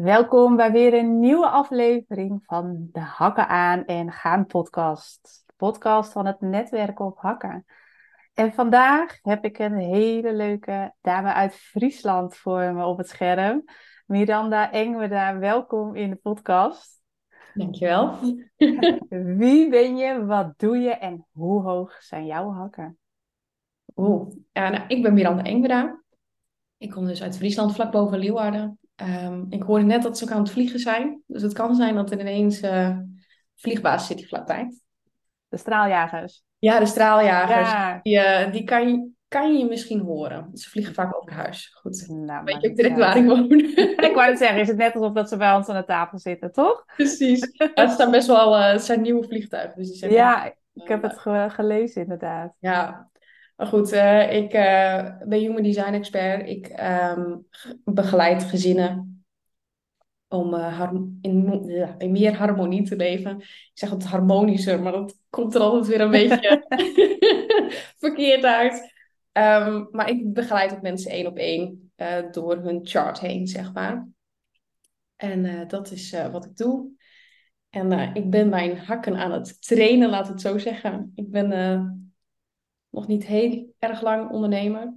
Welkom bij weer een nieuwe aflevering van de Hakken aan en Gaan podcast. De podcast van het netwerk op Hakken. En vandaag heb ik een hele leuke dame uit Friesland voor me op het scherm. Miranda Engwerda, welkom in de podcast. Dankjewel. Wie ben je, wat doe je en hoe hoog zijn jouw hakken? Oeh, ja, nou, ik ben Miranda Engwerda. Ik kom dus uit Friesland, vlak boven Leeuwarden. Um, ik hoorde net dat ze ook aan het vliegen zijn. Dus het kan zijn dat er ineens uh, vliegbasis zit hier vlakbij. De straaljagers. Ja, de straaljagers. Ja. Die, uh, die kan, je, kan je misschien horen. Ze vliegen vaak over huis. Goed. Nou, Weet je ook direct waar ik woon. ik wou het zeggen, is het net alsof dat ze bij ons aan de tafel zitten, toch? Precies. Ja, het staan best wel uh, het zijn nieuwe vliegtuigen. Dus die zijn ja, ik heb het ge gelezen inderdaad. Ja, maar goed, uh, ik uh, ben Human Design Expert. Ik um, begeleid gezinnen om uh, in, in, meer harmonie te leven. Ik zeg het harmonischer, maar dat komt er altijd weer een beetje verkeerd uit. Um, maar ik begeleid ook mensen één op één door hun chart heen, zeg maar. En dat is wat ik doe. En ik ben mijn hakken aan het trainen, laat het zo zeggen. Ik ben nog niet heel erg lang ondernemer.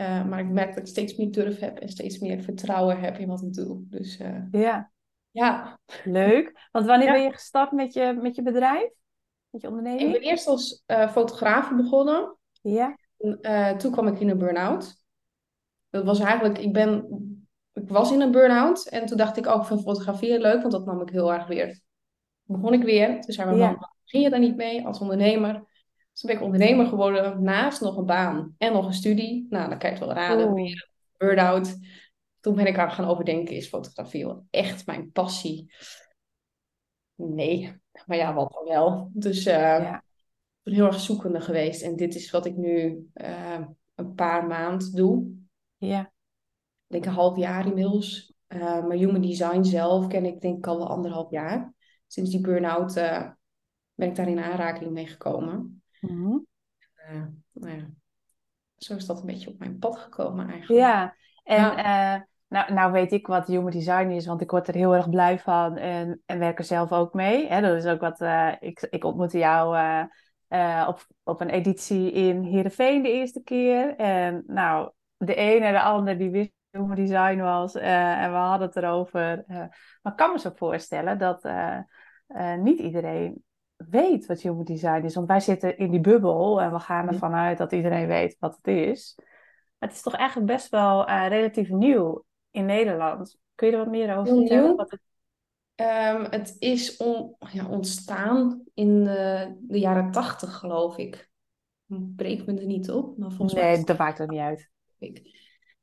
Uh, maar ik merk dat ik steeds meer durf heb en steeds meer vertrouwen heb in wat ik doe. Dus uh, ja. ja. Leuk. Want wanneer ja. ben je gestart met je, met je bedrijf? Met je onderneming? Ik ben eerst als uh, fotograaf begonnen. Ja. En, toen kwam ik in een burn-out. Dat was eigenlijk, ik ben, ik was in een burn-out. En toen dacht ik ook van fotograferen leuk, want dat nam ik heel erg weer. Begon ik weer. Toen zei mijn ja. man, ging je daar niet mee als ondernemer? Toen ben ik ondernemer geworden naast nog een baan en nog een studie. Nou, dan kan je het wel raden. Burn-out. Toen ben ik aan gaan overdenken, is fotografie wel echt mijn passie? Nee, maar ja, wat dan wel. Dus uh, ja. ik ben heel erg zoekende geweest. En dit is wat ik nu uh, een paar maanden doe. Ja. Ik denk een half jaar inmiddels. Uh, maar human design zelf ken ik denk ik al wel anderhalf jaar. Sinds die burn-out ben ik daar in aanraking mee gekomen. Mm uh, nou ja, zo is dat een beetje op mijn pad gekomen eigenlijk. Ja, en ja. Uh, nou, nou weet ik wat human design is, want ik word er heel erg blij van en, en werk er zelf ook mee. Hè? Dat is ook wat, uh, ik, ik ontmoette jou op, op een editie in Heerenveen de eerste keer. En nou, de een en de ander die wist human design was en we hadden het erover. maar ik kan me zo voorstellen dat niet iedereen weet wat human design is. Want wij zitten in die bubbel en we gaan ervan uit dat iedereen weet wat het is. Maar het is toch eigenlijk best wel uh, relatief nieuw in Nederland. Kun je er wat meer over vertellen? Wat het... Um, het is on, ja, ontstaan in de, de jaren tachtig, geloof ik. Breek me er niet op. Maar volgens nee, mij... dat maakt er niet uit. Ik.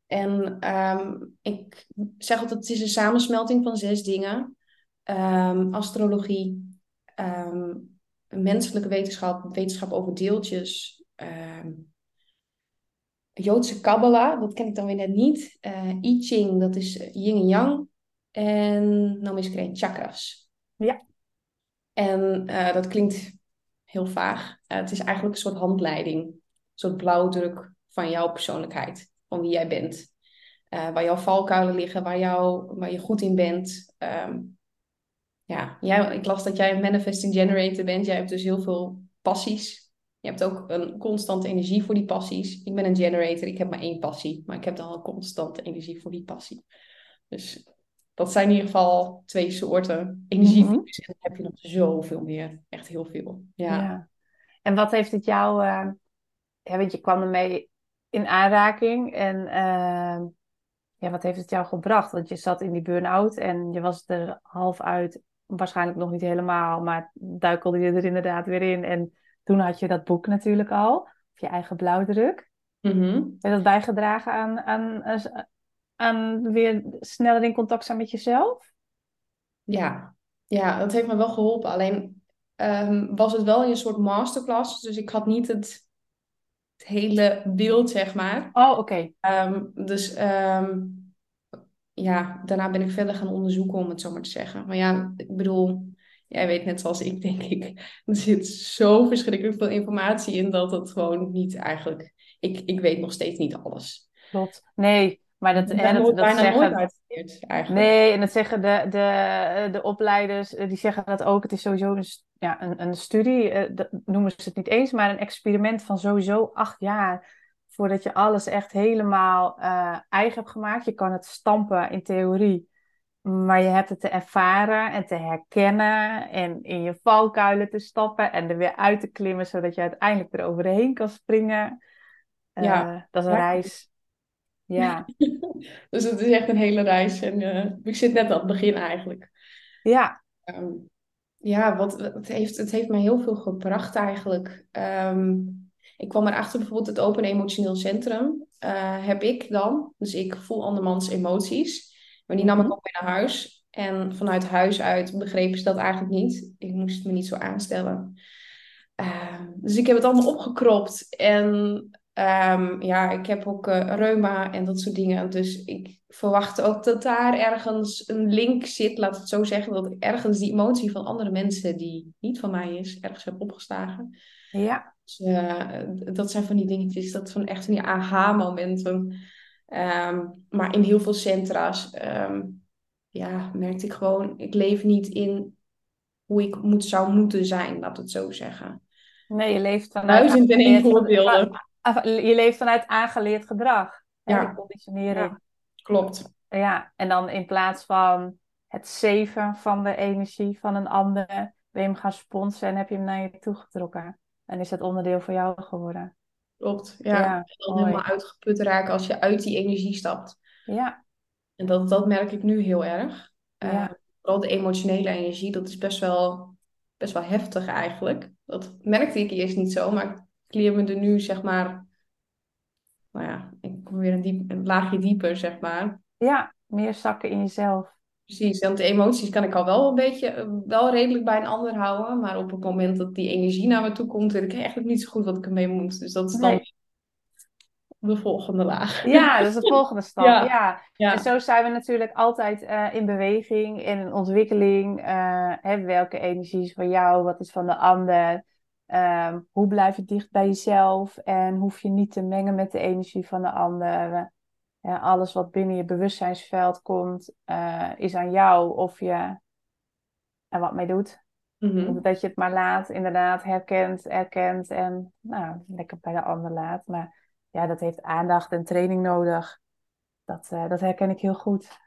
En um, ik zeg altijd, het is een samensmelting van zes dingen. Um, astrologie, um, menselijke wetenschap, wetenschap over deeltjes, um, Joodse Kabbalah, dat ken ik dan weer net niet, uh, I Ching, dat is yin en yang, en is er chakras. Ja. En uh, dat klinkt heel vaag. Uh, het is eigenlijk een soort handleiding, een soort blauwdruk van jouw persoonlijkheid, van wie jij bent. waar jouw valkuilen liggen, waar, jou, waar je goed in bent. Um, ja, jij, ik las dat jij een manifesting generator bent. Jij hebt dus heel veel passies. Je hebt ook een constante energie voor die passies. Ik ben een generator, ik heb maar één passie. Maar ik heb dan een constante energie voor die passie. Dus dat zijn in ieder geval twee soorten energie. Mm -hmm. En dan heb je nog zoveel meer. Echt heel veel. Ja. ja. En wat heeft het jou... Uh, ja, want je kwam ermee in aanraking. En uh, ja, wat heeft het jou gebracht? Want je zat in die burn-out en je was er half uit waarschijnlijk nog niet helemaal, maar duikelde je er inderdaad weer in. En toen had je dat boek natuurlijk al, of je eigen blauwdruk. Mm -hmm. Dat bijgedragen aan, aan, aan weer sneller in contact zijn met jezelf? Ja, ja dat heeft me wel geholpen. Alleen um, was het wel in een soort masterclass, dus ik had niet het, het hele beeld, zeg maar. Oh, oké. Okay. Um, dus um, ja, daarna ben ik verder gaan onderzoeken, om het zo maar te zeggen. Maar ja, ik bedoel, jij weet net zoals ik, denk ik, er zit zo verschrikkelijk veel informatie in dat het gewoon niet eigenlijk. Ik, ik weet nog steeds niet alles. Klopt. Nee, Maar dat, Dat hè, dat, wordt dat bijna zeggen, nooit eigenlijk. Nee, en dat zeggen de, de, de opleiders, eh, die zeggen dat ook. Het is sowieso een, ja, een, een studie, eh, dat noemen ze het niet eens, maar een experiment van sowieso acht jaar. Voordat je alles echt helemaal eh, eigen hebt gemaakt. Je kan het stampen in theorie, maar je hebt het te ervaren en te herkennen. En in je valkuilen te stappen en er weer uit te klimmen, zodat je uiteindelijk er overheen kan springen. Eh, Ja. dat is een Ja. reis. Ja, Dus het is echt een hele reis. En eh, ik zit net aan het begin eigenlijk. ja, Ehm, ja, wat, het, heeft, het heeft mij heel veel gebracht eigenlijk. Ehm, ik kwam erachter bijvoorbeeld het Open Emotioneel Centrum. eh, heb ik dan. Dus ik voel andermans emoties. Maar die nam ik Mhm. ook mee naar huis. En vanuit huis uit begrepen ze dat eigenlijk niet. Ik moest me niet zo aanstellen. Ehm, dus ik heb het allemaal opgekropt. En ehm, ja, ik heb ook eh, reuma en dat soort dingen. Dus ik verwacht ook dat daar ergens een link zit, laat het zo zeggen. Dat ik ergens die emotie van andere mensen die niet van mij is, ergens heb opgeslagen. ja. Dus, eh, dat zijn van die dingetjes, dat zijn echt van die aha-momenten. Ehm, maar in heel veel centra's ehm, ja, merkte ik gewoon, ik leef niet in hoe ik moet, zou moeten zijn, laat het zo zeggen. Nee, je leeft vanuit Duizend en één voorbeelden. Je leeft vanuit aangeleerd gedrag. Ja. die conditionering. Klopt. Ja. en dan in plaats van het zeven van de energie van een ander, ben je hem gaan sponsen en heb je hem naar je toe getrokken. En is het onderdeel van jou geworden. Klopt, ja. Ja, En dan mooi. helemaal uitgeput raken als je uit die energie stapt. Ja, En dat, dat merk ik nu heel erg. Eh, vooral de emotionele energie, dat is best wel, best wel heftig eigenlijk. Dat merkte ik eerst niet zo, maar ik leer me er nu, zeg maar... Nou ja, ik kom weer een, diep, een laagje dieper, zeg maar. ja, meer zakken in jezelf. Precies, want de emoties kan ik al wel een beetje, eh, wel redelijk bij een ander houden. Maar op het moment dat die energie naar me toe komt, weet ik eigenlijk niet zo goed wat ik ermee moet. Dus dat is dan Nee. de volgende laag. Ja, dat is de volgende stap. Ja. Ja. Ja. En zo zijn we natuurlijk altijd eh, in beweging, in een ontwikkeling. Eh, hè, welke energie is van jou, wat is van de ander? Ehm, hoe blijf je dicht bij jezelf en hoef je niet te mengen met de energie van de ander? Ja, alles wat binnen je bewustzijnsveld komt, eh, is aan jou of je er wat mee doet. Mhm. Dat je het maar laat, inderdaad, herkent, erkent en nou, lekker bij de ander laat. Maar ja, dat heeft aandacht en training nodig. Dat, eh, dat herken ik heel goed.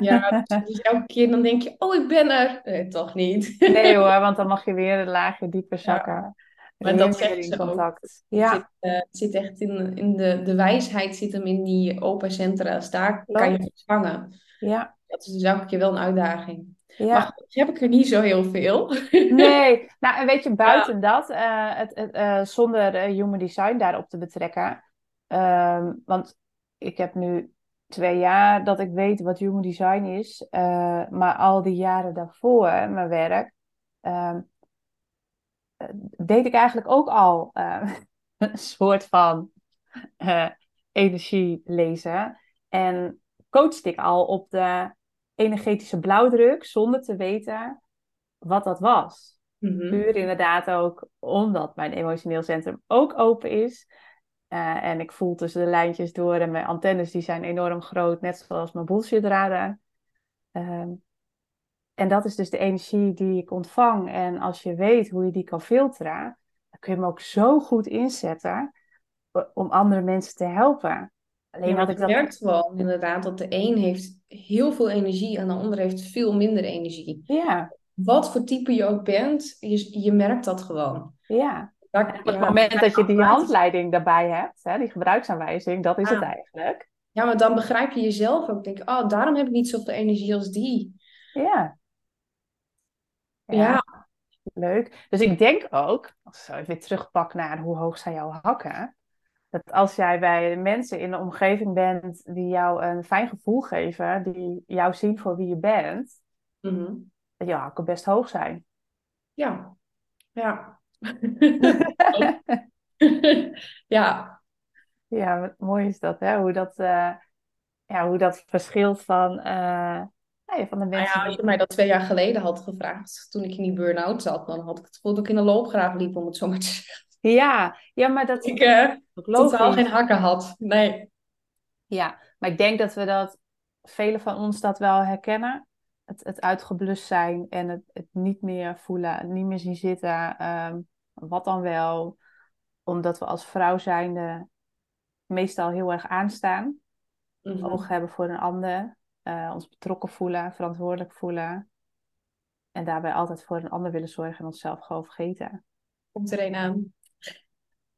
Ja, dus, dus elke keer dan denk je, oh, ik ben er. Nee, toch niet. Nee hoor, want dan mag je weer een laagje dieper zakken. Maar dat in ze ook. contact. Het Ja, zit, eh, het zit echt in, in de, de wijsheid zit hem in die open centra's. Daar kan je ontvangen. ja, Dat is dus elke keer wel een uitdaging. ja. Maar goed, heb ik er niet zo heel veel. Nee, nou en weet je, buiten dat, eh, het, het, eh, zonder human design daarop te betrekken. ehm, want ik heb nu twee jaar dat ik weet wat human design is. maar al die jaren daarvoor, mijn werk, ehm, eh, deed ik eigenlijk ook al eh, een soort van eh, energie lezen. En coachte ik al op de energetische blauwdruk zonder te weten wat dat was. Mhm. Puur inderdaad ook omdat mijn emotioneel centrum ook open is. Eh, en ik voel tussen de lijntjes door en mijn antennes die zijn enorm groot, net zoals mijn bullshitradar. Ehm en dat is dus de energie die ik ontvang. En als je weet hoe je die kan filteren, dan kun je hem ook zo goed inzetten om andere mensen te helpen. Alleen Ja, want ik dat. merkt wel inderdaad dat de een heeft heel veel energie en de ander heeft veel minder energie. Ja, Wat voor type je ook bent, je, je merkt dat gewoon. ja. Op het ja, moment dat je die handleiding daarbij hebt, hè, die gebruiksaanwijzing, dat is het Ah. eigenlijk. Ja, maar dan begrijp je jezelf ook. Denk, oh, daarom heb ik niet zoveel energie als die. Ja. Ja, Leuk. Dus ik denk ook, als ik weer terugpak naar hoe hoog zijn jouw hakken, dat als jij bij mensen in de omgeving bent die jou een fijn gevoel geven, die jou zien voor wie je bent, Mhm. dat jouw hakken best hoog zijn. Ja. Ja. Ja. Ja, mooi is dat, hè? Hoe dat, eh, ja, hoe dat verschilt van, eh, nou ja, van de Nou mensen ja, als je mij dat twee jaar geleden had gevraagd, toen ik in die burn-out zat, dan had ik het gevoel dat ik in een loopgraaf liep, om het zo maar te zeggen. Ja, ja, maar dat Ik ook totaal geen hakken had. Nee. Ja, Maar ik denk dat we dat, velen van ons dat wel herkennen. Het, het uitgeblust zijn en het, het niet meer voelen, niet meer zien zitten. Ehm, wat dan wel? Omdat we als vrouw zijnde meestal heel erg aanstaan. Mhm. Oog hebben voor een ander. Eh, ons betrokken voelen, verantwoordelijk voelen. En daarbij altijd voor een ander willen zorgen en onszelf gewoon vergeten. Komt er een aan.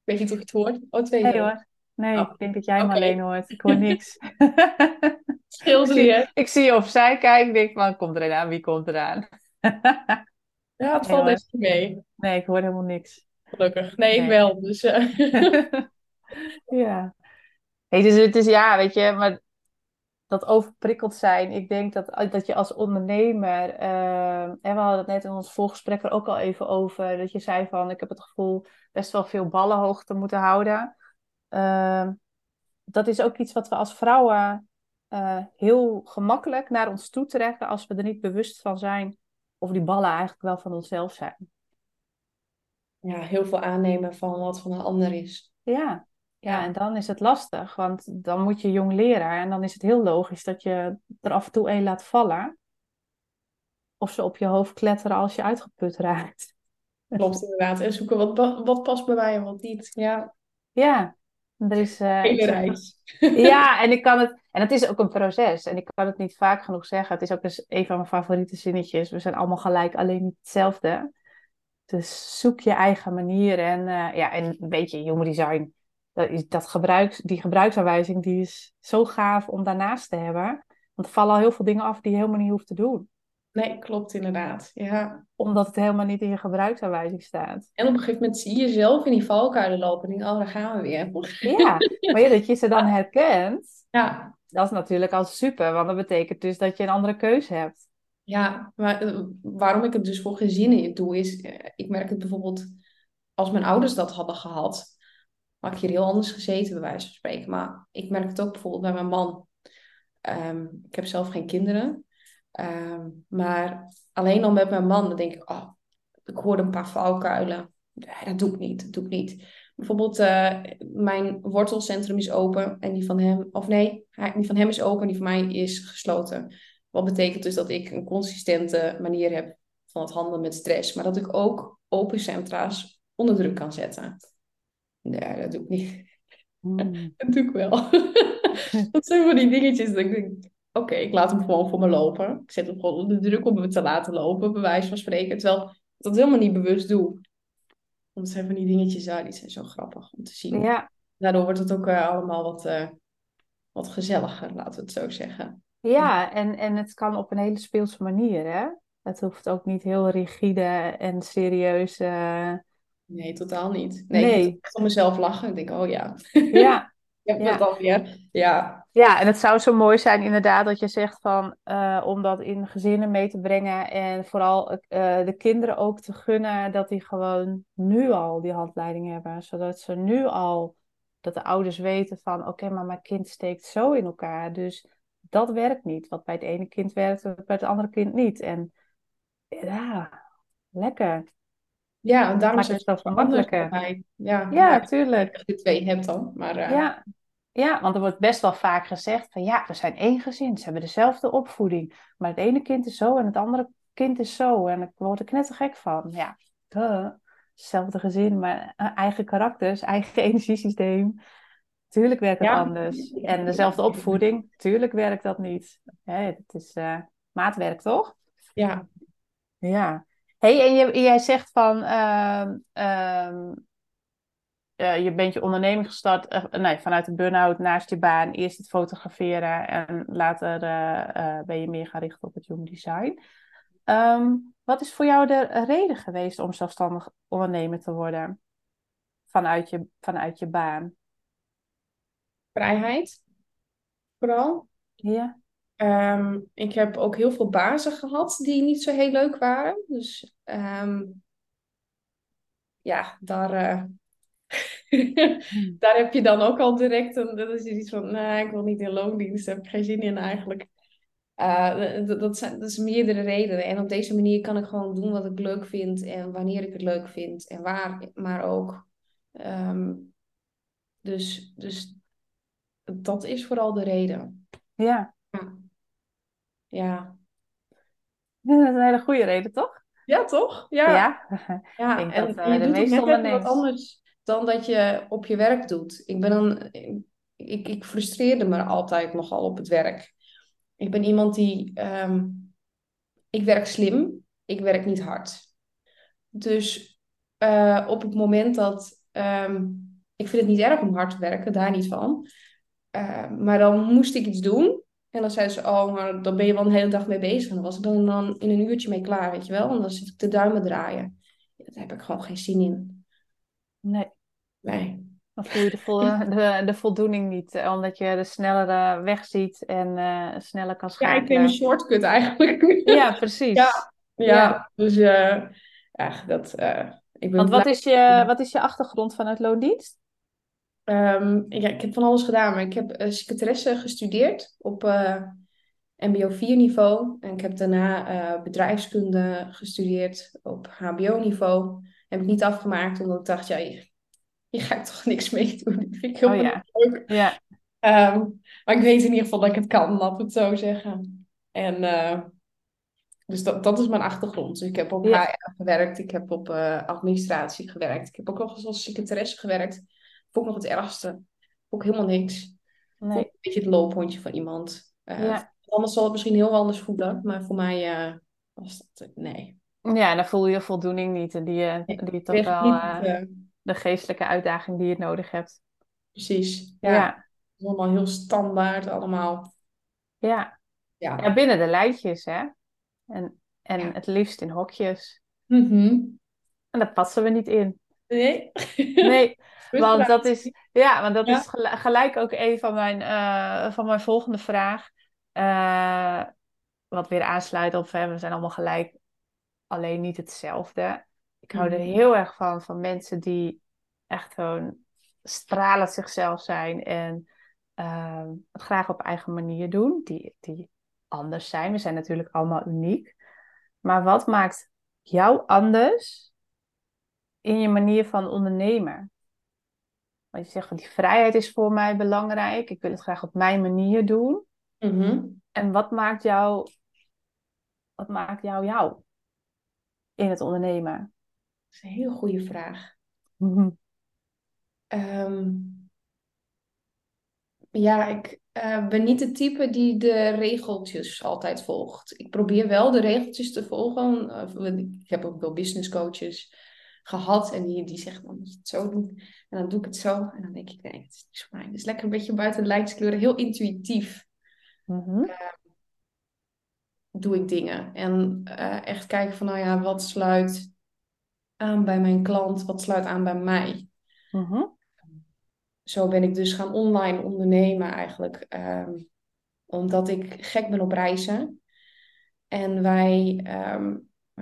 Weet je toch het woord? Oh, twee hoor. Nee, Oh, ik denk dat jij hem alleen hoort. Ik hoor niks. Ik, zie, weer. ik zie je opzij kijken. Ik denk van, komt er een aan? Wie komt eraan? Ja, het valt best mee. nee, ik hoor helemaal niks. Gelukkig. Nee, ik Nee. wel. Dus eh, ja. Hey, dus het is ja, weet je, maar dat overprikkeld zijn. Ik denk dat, dat je als ondernemer, eh, en we hadden het net in ons voorgesprek er ook al even over, dat je zei van, ik heb het gevoel best wel veel ballen hoog te moeten houden. Eh, dat is ook iets wat we als vrouwen eh, heel gemakkelijk naar ons toe trekken als we er niet bewust van zijn of die ballen eigenlijk wel van onszelf zijn. ja, heel veel aannemen van wat van een ander is. Ja. Ja, en dan is het lastig, want dan moet je jong leren en dan is het heel logisch dat je er af en toe een laat vallen. Of ze op je hoofd kletteren als je uitgeput raakt. Klopt inderdaad. En zoeken wat, wat past bij mij en wat niet. Ja, Ja, er is, zeg- reis. Ja, en ik kan het, en het is ook een proces. En ik kan het niet vaak genoeg zeggen. Het is ook eens een van mijn favoriete zinnetjes. We zijn allemaal gelijk, alleen niet hetzelfde. Dus zoek je eigen manier. En eh, ja, en een beetje human design. Dat, gebruik, die gebruiksaanwijzing die is zo gaaf om daarnaast te hebben. Want er vallen al heel veel dingen af die je helemaal niet hoeft te doen. Nee, klopt inderdaad. Ja. Omdat het helemaal niet in je gebruiksaanwijzing staat. En op een gegeven moment zie je jezelf in die valkuilen lopen. En denk, oh, daar gaan we weer. Ja, maar ja, dat je ze dan herkent, Ja, dat is natuurlijk al super. Want dat betekent dus dat je een andere keuze hebt. ja. Maar eh, waarom ik het dus voor gezinnen doe, is... eh, ik merk het bijvoorbeeld... Als mijn ouders dat hadden gehad... had ik hier heel anders gezeten, bij wijze van spreken. Maar ik merk het ook bijvoorbeeld bij mijn man. Ehm, ik heb zelf geen kinderen. Ehm, maar alleen al met mijn man, dan denk ik... Oh, ik hoorde een paar valkuilen. Dat doe ik niet, dat doe ik niet. Bijvoorbeeld, eh, mijn wortelcentrum is open en die van hem, of nee, die van hem is open en die van mij is gesloten. Wat betekent dus dat ik een consistente manier heb van het handelen met stress, maar dat ik ook open centra's onder druk kan zetten. Nee, dat doe ik niet. Hmm. Dat doe ik wel. dat zijn van die dingetjes dat ik denk, oké, ik laat hem gewoon voor me lopen. Ik zet hem gewoon onder druk om hem te laten lopen, bij wijze van spreken. Terwijl ik dat helemaal niet bewust doe. Want het zijn van die dingetjes, ja, die zijn zo grappig om te zien. Ja, Daardoor wordt het ook eh, allemaal wat, eh, wat gezelliger, laten we het zo zeggen. Ja, en, en het kan op een hele speelse manier, hè? Het hoeft ook niet heel rigide en serieus. Nee, totaal niet. Nee, Nee. ik echt om mezelf lachen. Ik denk, oh ja, Ja, ik heb Ja. alweer. Ja, ja, en het zou zo mooi zijn inderdaad dat je zegt van eh, om dat in gezinnen mee te brengen en vooral eh, de kinderen ook te gunnen dat die gewoon nu al die handleiding hebben, zodat ze nu al, dat de ouders weten van oké, maar mijn kind steekt zo in elkaar, dus dat werkt niet. Wat bij het ene kind werkt, werkt bij het andere kind niet. En ja, lekker. Ja en daarom zijn het makkelijker. bij. Ja, Ja, tuurlijk. als je twee hebt dan. Maar eh, Ja. ja, want er wordt best wel vaak gezegd van ja, we zijn één gezin, ze hebben dezelfde opvoeding. Maar het ene kind is zo en het andere kind is zo. En ik word er knettergek van. Ja, duh. hetzelfde gezin, maar eh, eigen karakters, eigen energiesysteem. Tuurlijk werkt het Ja. anders. En dezelfde opvoeding, tuurlijk werkt dat niet. Hè, het is eh, maatwerk, toch? ja, Ja. Hey, en jij zegt van, ehm, ehm, eh, je bent je onderneming gestart eh, nee, vanuit de burn-out naast je baan. Eerst het fotograferen en later eh, ben je meer gaan richten op het human design. Ehm, wat is voor jou de reden geweest om zelfstandig ondernemer te worden vanuit je, vanuit je baan? vrijheid. Vooral. Ja. Ehm, ik heb ook heel veel bazen gehad die niet zo heel leuk waren. Dus ehm, ja, daar, eh, daar heb je dan ook al direct een, dat is iets van, nee, ik wil niet in loondienst, daar heb ik geen zin in eigenlijk. Eh, dat, zijn dat is meerdere redenen. En op deze manier kan ik gewoon doen wat ik leuk vind en wanneer ik het leuk vind en waar, maar ook. Ehm, dus, dus dat is vooral de reden. Ja. Ja. Ja, Dat is een hele goede reden, toch? ja toch? Ja. Ja. Ja, Ik denk en, dat en eh, je de doet meeste even wat ondernemers. anders dan dat je op je werk doet. Ik ben dan, ik, ik frustreerde me altijd nogal op het werk. Ik ben iemand die, ehm, ik werk slim, ik werk niet hard. Dus eh, op het moment dat, ehm, ik vind het niet erg om hard te werken, daar niet van. Eh, maar dan moest ik iets doen. En dan zei ze, oh, maar dan ben je wel een hele dag mee bezig. En dan was ik dan, dan in een uurtje mee klaar, weet je wel. En dan zit ik de duimen draaien. Daar heb ik gewoon geen zin in. Nee, Nee. dan voel je de, vol, de, de voldoening niet, eh, omdat je de snellere weg ziet en eh, sneller kan Ja, ik neem een shortcut eigenlijk. Ja, precies. Ja, ja. Ja. Dus uh, ja, dat, uh, ik ben Want wat is je, wat is je achtergrond vanuit loondienst? Um, ja, ik heb van alles gedaan, maar ik heb uh, secretaresse gestudeerd op uh, MBO 4 niveau. En ik heb daarna uh, bedrijfskunde gestudeerd op HBO niveau. Heb ik niet afgemaakt, omdat ik dacht, ja, hier, hier ga ik toch niks mee doen. Dat vind ik heel Oh ja. leuk. Ja. Um, maar ik weet in ieder geval dat ik het kan, laten we het zo zeggen. En uh, dus dat, dat is mijn achtergrond. Dus ik heb op Ja. HR gewerkt, ik heb op administratie gewerkt. Ik heb ook nog eens als secretaresse gewerkt. Vond ik nog het ergste. Vond ik helemaal niks. Vond Nee. ik een beetje het loophondje van iemand. Uh, Ja. Anders zal het misschien heel anders voelen, maar voor mij uh, was dat nee. Ja, dan voel je voldoening niet. En die, eh, die toch wel eh, eh, de geestelijke uitdaging die je nodig hebt. precies. Ja, Ja. Allemaal heel standaard allemaal. Ja. Ja. ja, binnen de lijntjes, hè. En, en Ja. het liefst in hokjes. Mhm. En daar passen we niet in. Nee. Nee, want dat is, ja, want dat Ja. is gel- gelijk ook een van mijn, eh, van mijn volgende vraag. Eh, wat weer aansluit op, hè, we zijn allemaal gelijk, alleen niet hetzelfde. Ik hou er Mhm. heel erg van, van mensen die echt gewoon stralend zichzelf zijn en ehm, het graag op eigen manier doen, die, die anders zijn. We zijn natuurlijk allemaal uniek. Maar wat maakt jou anders in je manier van ondernemen? Want je zegt van die vrijheid is voor mij belangrijk. Ik wil het graag op mijn manier doen. Mhm. En wat maakt jou, wat maakt jou jou in het ondernemen? Dat is een heel goede vraag. Ehm, ja, ik eh, ben niet de type die de regeltjes altijd volgt. Ik probeer wel de regeltjes te volgen. Eh, ik heb ook wel business coaches gehad en die, die zeggen dan moet je het zo doen. En dan doe ik het zo. En dan denk ik, nee, het is niet voor mij. Het is lekker een beetje buiten de. Heel intuïtief Mhm. doe ik dingen. En eh, echt kijken van, nou ja, wat sluit aan bij mijn klant? Wat sluit aan bij mij? Mhm. zo ben ik dus gaan online ondernemen eigenlijk. ehm, omdat ik gek ben op reizen. En wij, ehm,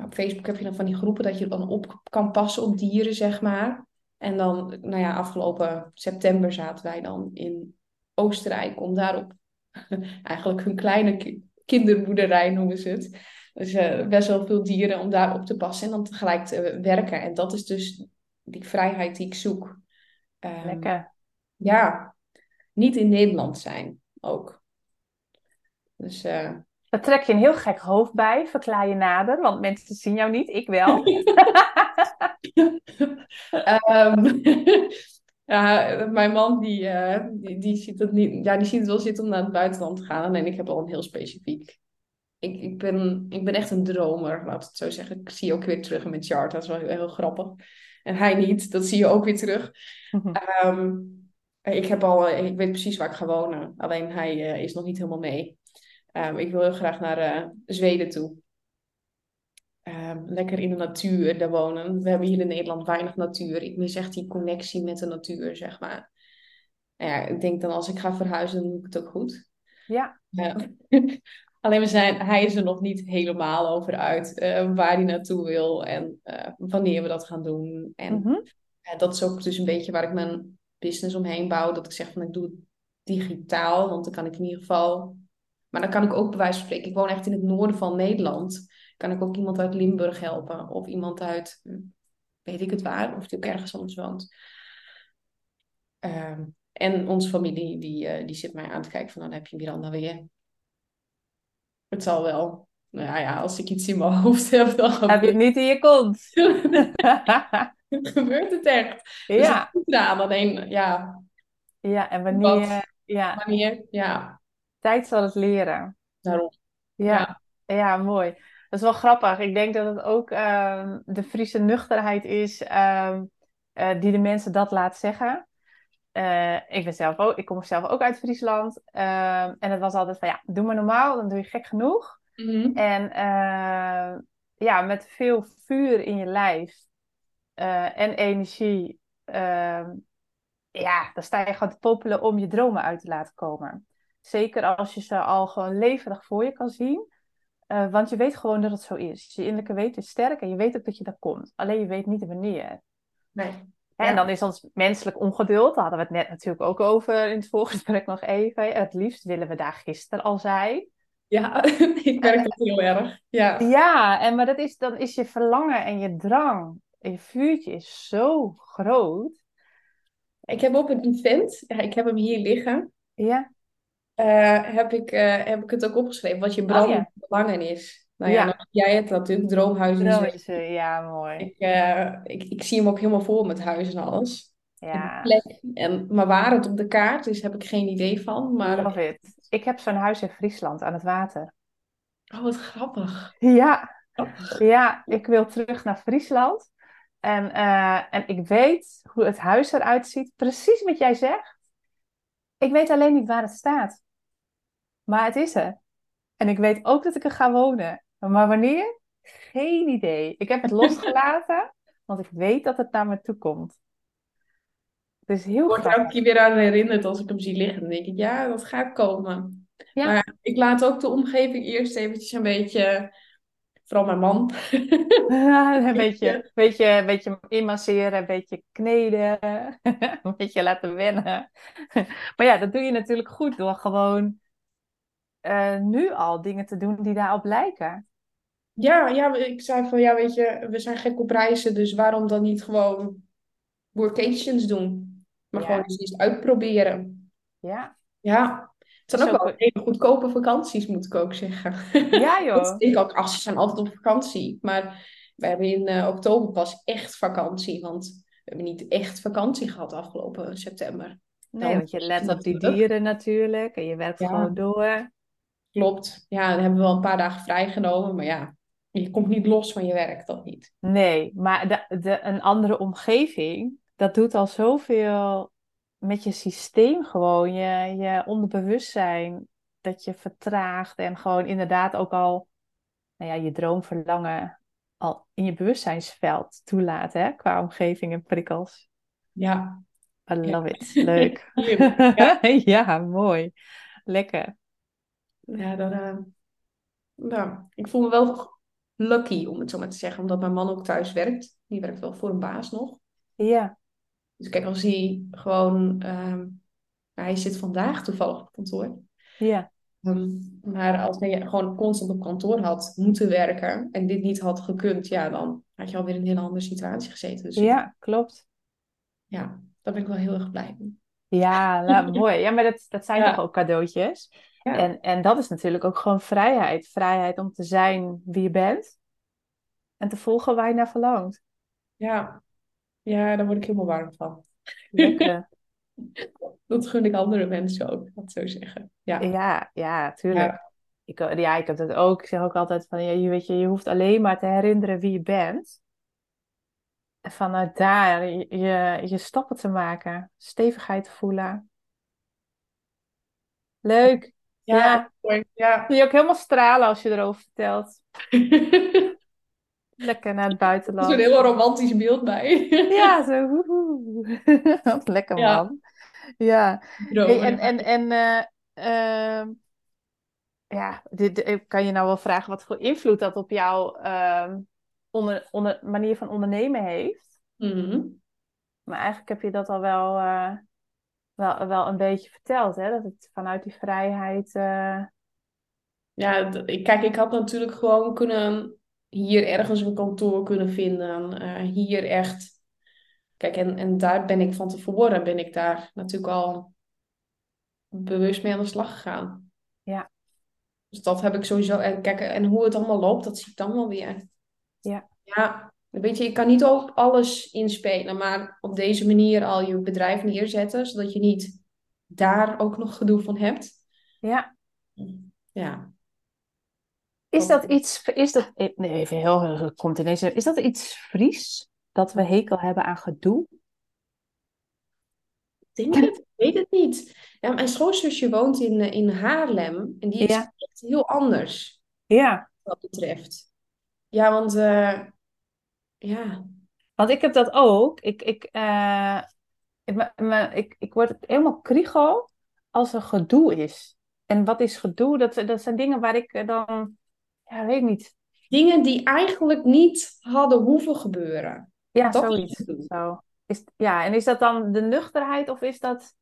op Facebook heb je dan van die groepen dat je dan op kan passen op dieren, zeg maar. En dan, nou ja, afgelopen september zaten wij dan in Oostenrijk om daarop eigenlijk hun kleine ki- kinderboerderij noemen ze het. Dus eh, best wel veel dieren om daarop te passen en dan tegelijk te werken. En dat is dus die vrijheid die ik zoek. Ehm, Lekker. ja, niet in Nederland zijn ook. Dus eh, Daar trek je een heel gek hoofd bij. Verklaar je nader, want mensen zien jou niet. Ik wel. ehm, ja, mijn man die, eh, die, die ziet het niet, ja, die ziet het wel zitten om naar het buitenland te gaan. En ik heb al een heel specifiek. Ik, ik, ben, ik ben echt een dromer, laat het zo zeggen. Ik zie ook weer terug in mijn chart, dat is wel heel, heel grappig. En hij niet, dat zie je ook weer terug. Ehm, ik heb al, ik weet precies waar ik ga wonen. Alleen hij eh, is nog niet helemaal mee. Ehm, ik wil heel graag naar eh, Zweden toe. Ehm, lekker in de natuur daar wonen. We hebben hier in Nederland weinig natuur. Ik mis echt die connectie met de natuur, zeg maar. Nou ja, ik denk dan als ik ga verhuizen, dan doe ik het ook goed. Ja. Alleen we zijn, hij is er nog niet helemaal over uit eh, waar hij naartoe wil en eh, wanneer we dat gaan doen. En Mhm. dat is ook dus een beetje waar ik mijn business omheen bouw. Dat ik zeg van ik doe het digitaal, want dan kan ik in ieder geval. Maar dan kan ik ook bij wijze van spreken, ik woon echt in het noorden van Nederland. Kan ik ook iemand uit Limburg helpen of iemand uit, weet ik het waar, of die ook ergens anders woont. Ehm, En onze familie, die, eh, die zit mij aan te kijken van, dan heb je Miranda weer. Het zal wel. Nou ja, ja, als ik iets in mijn hoofd heb, dan Heb je het niet in je kont? gebeurt het echt. Dus Ja, het is gedaan. Alleen, ja, ja, en wat, wanneer, ja, wanneer, ja, tijd zal het leren. daarom. Ja, Ja. ja, mooi. Dat is wel grappig. Ik denk dat het ook ehm, de Friese nuchterheid is ehm, eh, die de mensen dat laat zeggen. Eh, ik ben zelf ook, ik kom zelf ook uit Friesland. Ehm, en het was altijd van ja, doe maar normaal, dan doe je gek genoeg. Mhm. En eh, ja, met veel vuur in je lijf en energie, ja, dan sta je gewoon te popelen om je dromen uit te laten komen. Zeker als je ze al gewoon levendig voor je kan zien. Eh, want je weet gewoon dat het zo is. Je innerlijke weten is sterk en je weet ook dat je daar komt. Alleen je weet niet wanneer. Nee. Ja. En dan is ons menselijk ongeduld, daar hadden we het net natuurlijk ook over in het voorgesprek nog even. Het liefst willen we daar gisteren al zijn. Ja, ik merk dat heel erg. Ja. Ja, en maar dat is, dan is je verlangen en je drang en je vuurtje is zo groot. Ik heb op een event, ik heb hem hier liggen, Ja, eh, heb ik, eh, heb ik het ook opgeschreven, wat je oh ja. verlangen is. Nou ja, jij het natuurlijk. Droomhuizen, ja, mooi. Ik, eh, ik, ik zie hem ook helemaal voor met huis en alles. En Ja, plek. En, maar waar het op de kaart is, heb ik geen idee van. Maar, love it. Ik heb zo'n huis in Friesland aan het water. oh, wat grappig. Ja, Grappig. ja, ik wil terug naar Friesland. En, eh, en ik weet hoe het huis eruit ziet, precies wat jij zegt. Ik weet alleen niet waar het staat. Maar het is er. En ik weet ook dat ik er ga wonen. Maar wanneer? Geen idee. Ik heb het losgelaten, want ik weet dat het naar me toe komt. Het is heel Ik word er elke keer weer aan herinnerd als ik hem zie liggen. Dan denk ik, ja, dat gaat komen. Ja, Maar ik laat ook de omgeving eerst eventjes een beetje, vooral mijn man, een beetje, beetje, beetje, beetje inmasseren, een beetje kneden, een beetje laten wennen. Maar ja, dat doe je natuurlijk goed door gewoon eh, nu al dingen te doen die daarop lijken. Ja, ja, ik zei van, ja, weet je, we zijn gek op reizen, dus waarom dan niet gewoon workations doen? Maar gewoon eens iets uitproberen. ja. Ja, het zijn is ook wel hele goedkope vakanties, moet ik ook zeggen. ja joh. denk ik ook, ach, ze zijn altijd op vakantie. Maar we hebben in eh, oktober pas echt vakantie, want we hebben niet echt vakantie gehad afgelopen september. Nee, want je let op die dieren natuurlijk en je werkt Ja, gewoon door. Klopt. Ja, dan hebben we wel een paar dagen vrijgenomen, maar ja, je komt niet los van je werk, dat niet. Nee, maar de, de, een andere omgeving, dat doet al zoveel met je systeem gewoon, je, je onderbewustzijn, dat je vertraagt en gewoon inderdaad ook al, nou ja, je droomverlangen al in je bewustzijnsveld toelaat, hè, qua omgeving en prikkels. Ja, I ja. love it, leuk. Ja, mooi. Lekker. Ja dan, eh, nou, ik voel me wel lucky, om het zo maar te zeggen, omdat mijn man ook thuis werkt. Die werkt wel voor een baas nog. Ja, Dus kijk, als hij gewoon, ehm, hij zit vandaag toevallig op kantoor. ja, Ehm, maar als hij gewoon constant op kantoor had moeten werken en dit niet had gekund, ja, dan had je alweer in een hele andere situatie gezeten. Dus ja, klopt. ja, daar ben ik wel heel erg blij mee. Ja, nou, mooi. Ja, maar dat, dat zijn toch ook cadeautjes? Ja, En, en dat is natuurlijk ook gewoon vrijheid. Vrijheid om te zijn wie je bent en te volgen waar je naar verlangt. ja, ja, daar word ik helemaal warm van. Lekker. Dat gun ik andere mensen ook, dat zo zeggen. Ja, Ja, ja, tuurlijk. ja, Ik, ja, ik heb dat ook. Ik zeg ook altijd van, ja, je, weet je, je hoeft alleen maar te herinneren wie je bent. En vanuit daar je, je, je stappen te maken, stevigheid te voelen. Leuk. Ja, Ja. Ja. je ook helemaal stralen als je erover vertelt. Lekker naar het Er is een buitenland. heel romantisch beeld bij. Ja, zo. woehoe. Wat lekker Ja, man. Ja. Hey, en en, en eh, ehm, ja, dit, dit- kan je nou wel vragen wat voor invloed dat op jouw ehm, onder, onder, manier van ondernemen heeft? Mhm. Maar eigenlijk heb je dat al wel, eh, wel, wel een beetje verteld, hè? Dat het vanuit die vrijheid. eh, Ja, ik- kijk, ik had natuurlijk gewoon kunnen hier ergens een kantoor kunnen vinden. eh, hier echt Kijk, en, en daar ben ik van tevoren, ben ik daar natuurlijk al bewust mee aan de slag gegaan. Ja. Dus dat heb ik sowieso. En kijk, en hoe het allemaal loopt, dat zie ik dan wel weer. Ja. Ja, weet je, je kan niet op alles inspelen, maar op deze manier al je bedrijf neerzetten, zodat je niet daar ook nog gedoe van hebt. Ja. Ja. Is dat iets, is dat, nee, even heel, komt ineens, is dat iets Fries? Dat we hekel hebben aan gedoe? Ik denk het, ik weet het niet. Ja, mijn schoonzusje woont in, eh, in Haarlem en die is Ja. echt heel anders Ja, wat dat betreft. Ja, want eh, ja, want ik heb dat ook. Ik, ik, eh, ik, me- ik, ik word helemaal kriegel als er gedoe is. En wat is gedoe? Dat, dat zijn dingen waar ik eh, dan, ja, weet ik niet. dingen die eigenlijk niet hadden hoeven gebeuren. Ja, is zoiets. Zo. Is, ja, en is dat dan de nuchterheid of is dat,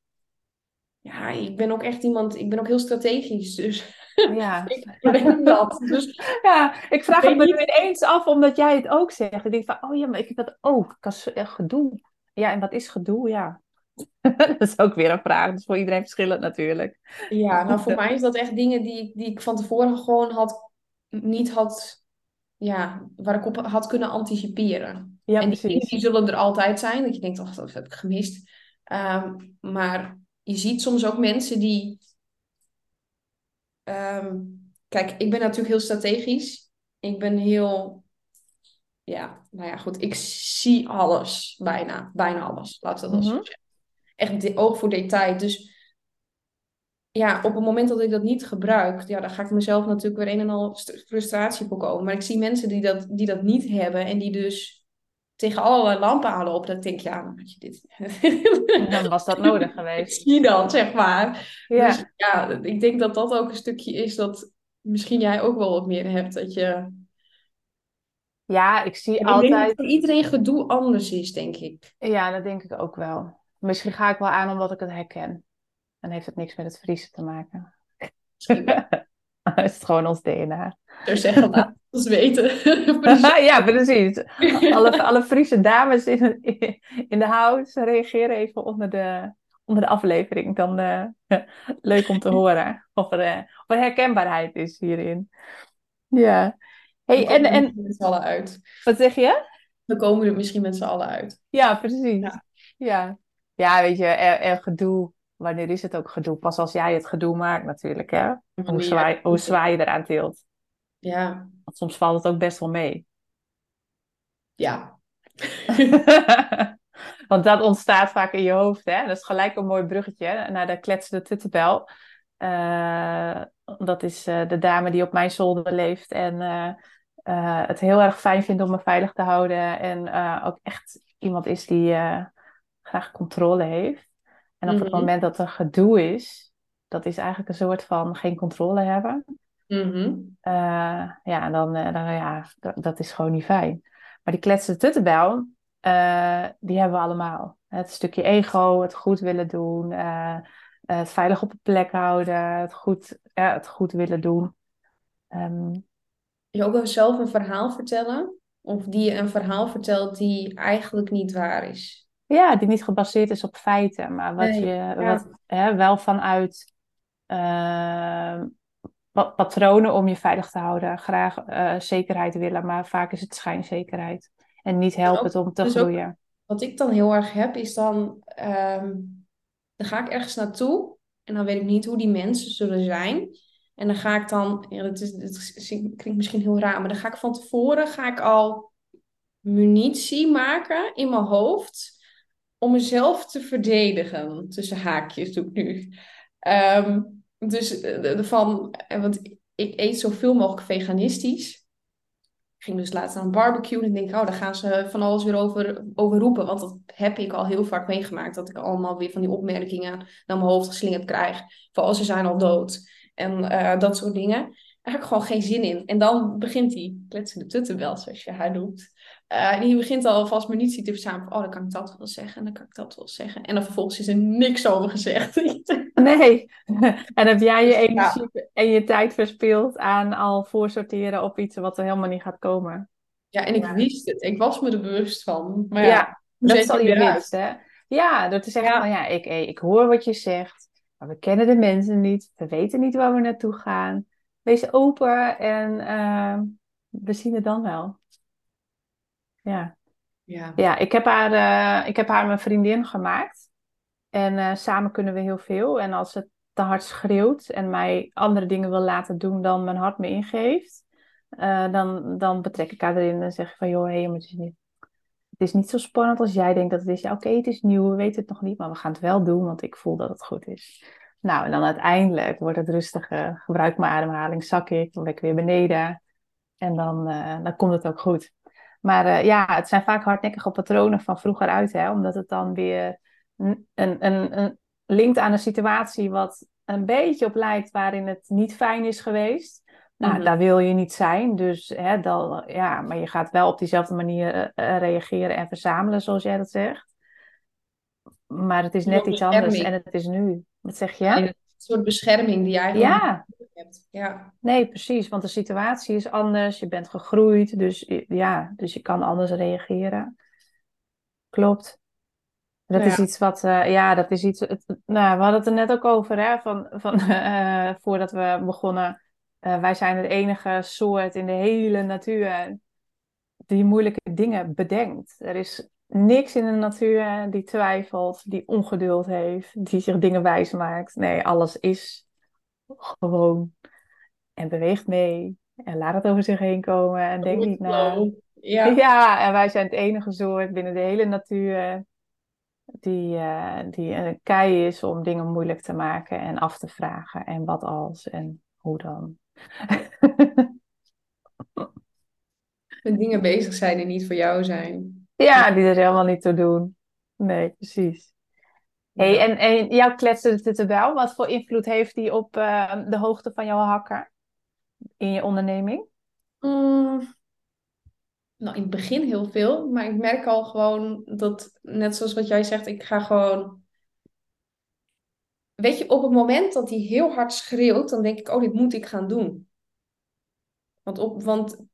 Ja, ik ben ook echt iemand, ik ben ook heel strategisch, dus ja. ik denk dat. Dus Ja, ik vraag het me nu ineens af omdat jij het ook zegt. Ik denk van, oh ja, maar ik heb dat ook. Gedoe. Ja, en wat is gedoe? Ja. Dat is ook weer een vraag. Dat is voor iedereen verschillend natuurlijk. ja, nou voor mij is dat echt dingen die, ik- die ik van tevoren gewoon had, niet had, ja, waar ik op had kunnen anticiperen. Ja, En die precies. die zullen er altijd zijn, dat je denkt, oh, dat heb ik gemist. Ehm, maar je ziet soms ook mensen die... ehm, kijk, ik ben natuurlijk heel strategisch. Ik ben heel... Ja, nou ja, goed. Ik zie alles, bijna. Bijna alles, laat dat Mhm. Echt de, oog voor detail. Dus ja, op het moment dat ik dat niet gebruik, ja, dan ga ik mezelf natuurlijk weer een en al st- frustratie voorkomen. Maar ik zie mensen die dat, die dat niet hebben en die dus tegen allerlei lampen. Dat ik denk, ja, dan had je dit. Dan was dat nodig geweest. zie dat, zeg maar. Ja, Dus ja, ik denk dat dat ook een stukje is dat misschien jij ook wel wat meer hebt. Dat je... ja ik zie ik denk dat altijd. voor iedereen gedoe anders is, denk ik. Ja, dat denk ik ook wel. Misschien ga ik wel aan omdat ik het herken. Dan heeft het niks met het Friese te maken. Dan is het gewoon ons DNA. Zeggen, laat het ons weten. ja, precies. Alle, alle Friese dames in, in de house reageren even onder de, onder de aflevering. Dan eh, leuk om te horen of er, eh, of er herkenbaarheid is hierin. Ja. Hey, en, en met z'n allen uit. wat zeg je? Dan komen we er misschien met z'n allen uit. Ja, precies. Ja. Ja, ja weet je, er gedoe. Wanneer is het ook gedoe? Pas als jij het gedoe maakt natuurlijk, hè? Hoe zwaai, hoe zwaai je eraan tilt. Ja, Want soms valt het ook best wel mee. ja. Want dat ontstaat vaak in je hoofd, hè? Dat is gelijk een mooi bruggetje naar de kletsende tuttenbel. Eh, dat is eh, de dame die op mijn zolder leeft en eh, het heel erg fijn vindt om me veilig te houden. En ook echt iemand is die graag controle heeft. En op het Mhm. moment dat er gedoe is, dat is eigenlijk een soort van geen controle hebben. Mhm. Eh, ja, dan, eh, dan ja, dat, is gewoon niet fijn. Maar die kletsende tuttenbel, eh, die hebben we allemaal. Het stukje ego, het goed willen doen, het veilig op een plek houden, het goed, ja, het goed willen doen. Ehm, Je ook wel zelf een verhaal vertellen? Of die je een verhaal vertelt die eigenlijk niet waar is? ja, die niet gebaseerd is op feiten, maar wat Nee, je ja. wat, hè, wel vanuit patronen om je veilig te houden. Graag eh, zekerheid willen, maar vaak is het schijnzekerheid. En niet helpend om te dus ook- groeien. Wat ik dan heel erg heb, is dan... ehm, dan ga ik ergens naartoe en dan weet ik niet hoe die mensen zullen zijn. En dan ga ik dan... Ja, dat, is, dat klinkt misschien heel raar, maar dan ga ik van tevoren ga ik al munitie maken in mijn hoofd om mezelf te verdedigen. Tussen haakjes doe ik nu. Ehm, dus eh, van... eh, Want ik eet zoveel mogelijk veganistisch. Ik ging dus laatst naar een barbecue en ik denk, oh, daar gaan ze van alles weer over, over roepen. Want dat heb ik al heel vaak meegemaakt. Dat ik allemaal weer van die opmerkingen naar mijn hoofd geslingerd krijg. Van, oh, ze zijn al dood. En eh, dat soort dingen. Ik gewoon geen zin in. En dan begint die kletsende tuttenbel, zoals je haar noemt. Eh, die begint al alvast munitie te verzamelen. Oh, dan kan ik dat wel zeggen. En dan kan ik dat wel zeggen. En dan vervolgens is er niks over gezegd. Nee. En heb jij je Dus, ja. energie en je tijd verspild aan al voorsorteren op iets wat er helemaal niet gaat komen? Ja, en ik Ja. wist het. Ik was me er bewust van. Maar ja, Ja, Dat is al je winst, hè? Ja, door te zeggen van ja, ik, eh, ik hoor wat je zegt, maar we kennen de mensen niet. We weten niet waar we naartoe gaan. Wees open en eh, we zien het dan wel. Ja, Ja. ja ik, heb haar, eh, ik heb haar mijn vriendin gemaakt. En eh, samen kunnen we heel veel. En als het te hard schreeuwt en mij andere dingen wil laten doen dan mijn hart me ingeeft, eh, dan, dan betrek ik haar erin en zeg ik van joh, hé, maar het is niet, het is niet zo spannend als jij denkt dat het is. Ja, oké, het is nieuw, we weten het nog niet, maar we gaan het wel doen, want ik voel dat het goed is. Nou, en dan uiteindelijk wordt het rustiger. Gebruik mijn ademhaling, zak ik, dan ben ik weer beneden. En dan, eh, dan komt het ook goed. Maar eh, ja, het zijn vaak hardnekkige patronen van vroeger uit, hè, omdat het dan weer een, een, een, een linkt aan een situatie wat een beetje op lijkt waarin het niet fijn is geweest. Nou, Mhm. daar wil je niet zijn. Dus hè, dan, ja, maar je gaat wel op diezelfde manier eh, reageren en verzamelen, zoals jij dat zegt. Maar het is net iets anders en het is nu. Wat zeg je? En Een soort bescherming die je eigenlijk Ja, hebt. Ja. nee, precies. Want de situatie is anders. Je bent gegroeid. Dus ja, dus je kan anders reageren. Klopt. Dat is iets wat, eh, ja, dat is iets. Het, nou, we hadden het er net ook over, hè, van, van eh, voordat we begonnen. Eh, wij zijn het enige soort in de hele natuur die moeilijke dingen bedenkt. Er is niks in de natuur die twijfelt, die ongeduld heeft, die zich dingen wijs maakt. Nee, alles is gewoon en beweegt mee en laat het over zich heen komen en denk niet na. Ja. Ja, en wij zijn het enige soort binnen de hele natuur die, eh, die een kei is om dingen moeilijk te maken en af te vragen. En wat als en hoe dan. Met dingen bezig zijn die niet voor jou zijn. Ja, die er helemaal niet toe doen. Nee, precies. Hey, en, en jouw kletsen wel, wat voor invloed heeft die op eh, de hoogte van jouw hakker in je onderneming? Mm, nou, in het begin heel veel, maar ik merk al gewoon dat, net zoals wat jij zegt, ik ga gewoon. Weet je, op het moment dat hij heel hard schreeuwt, dan denk ik, oh, dit moet ik gaan doen. Want, op, want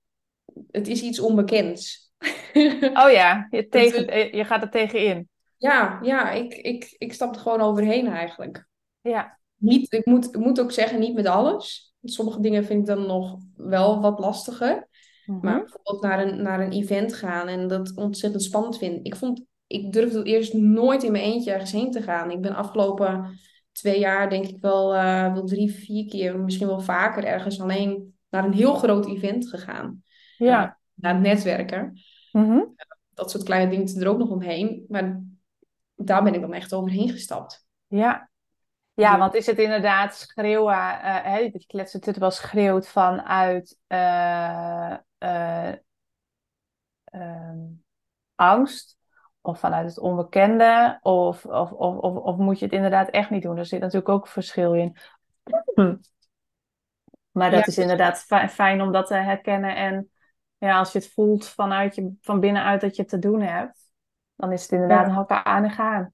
het is iets onbekends. Oh ja, je, tegen, eh, je gaat er tegenin. Ja, ja, ik, ik, ik stap er gewoon overheen eigenlijk. Ja, Niet, ik moet, ik moet ook zeggen, niet met alles. Sommige dingen vind ik dan nog wel wat lastiger. Mhm. Maar bijvoorbeeld naar een, naar een event gaan en dat ontzettend spannend vind. Ik vond, ik durfde eerst nooit in mijn eentje ergens heen te gaan. Ik ben afgelopen twee jaar denk ik wel, eh, wel drie, vier keer, misschien wel vaker ergens alleen naar een heel groot event gegaan. ja. Naar het netwerken. Mhm. Dat soort kleine dingen er ook nog omheen. Maar daar ben ik dan echt overheen gestapt. Ja. Ja, want is het inderdaad schreeuwen, eh hè, dat je kletsen het wel schreeuwt vanuit eh, eh, ehm, angst of vanuit het onbekende of, of, of, of, of moet je het inderdaad echt niet doen? Er zit natuurlijk ook verschil in. Hm. Maar dat Ja. is inderdaad fi- fijn om dat te herkennen en ja, als je het voelt vanuit je, van binnenuit dat je het te doen hebt, dan is het inderdaad Ja. hakken aan en gaan.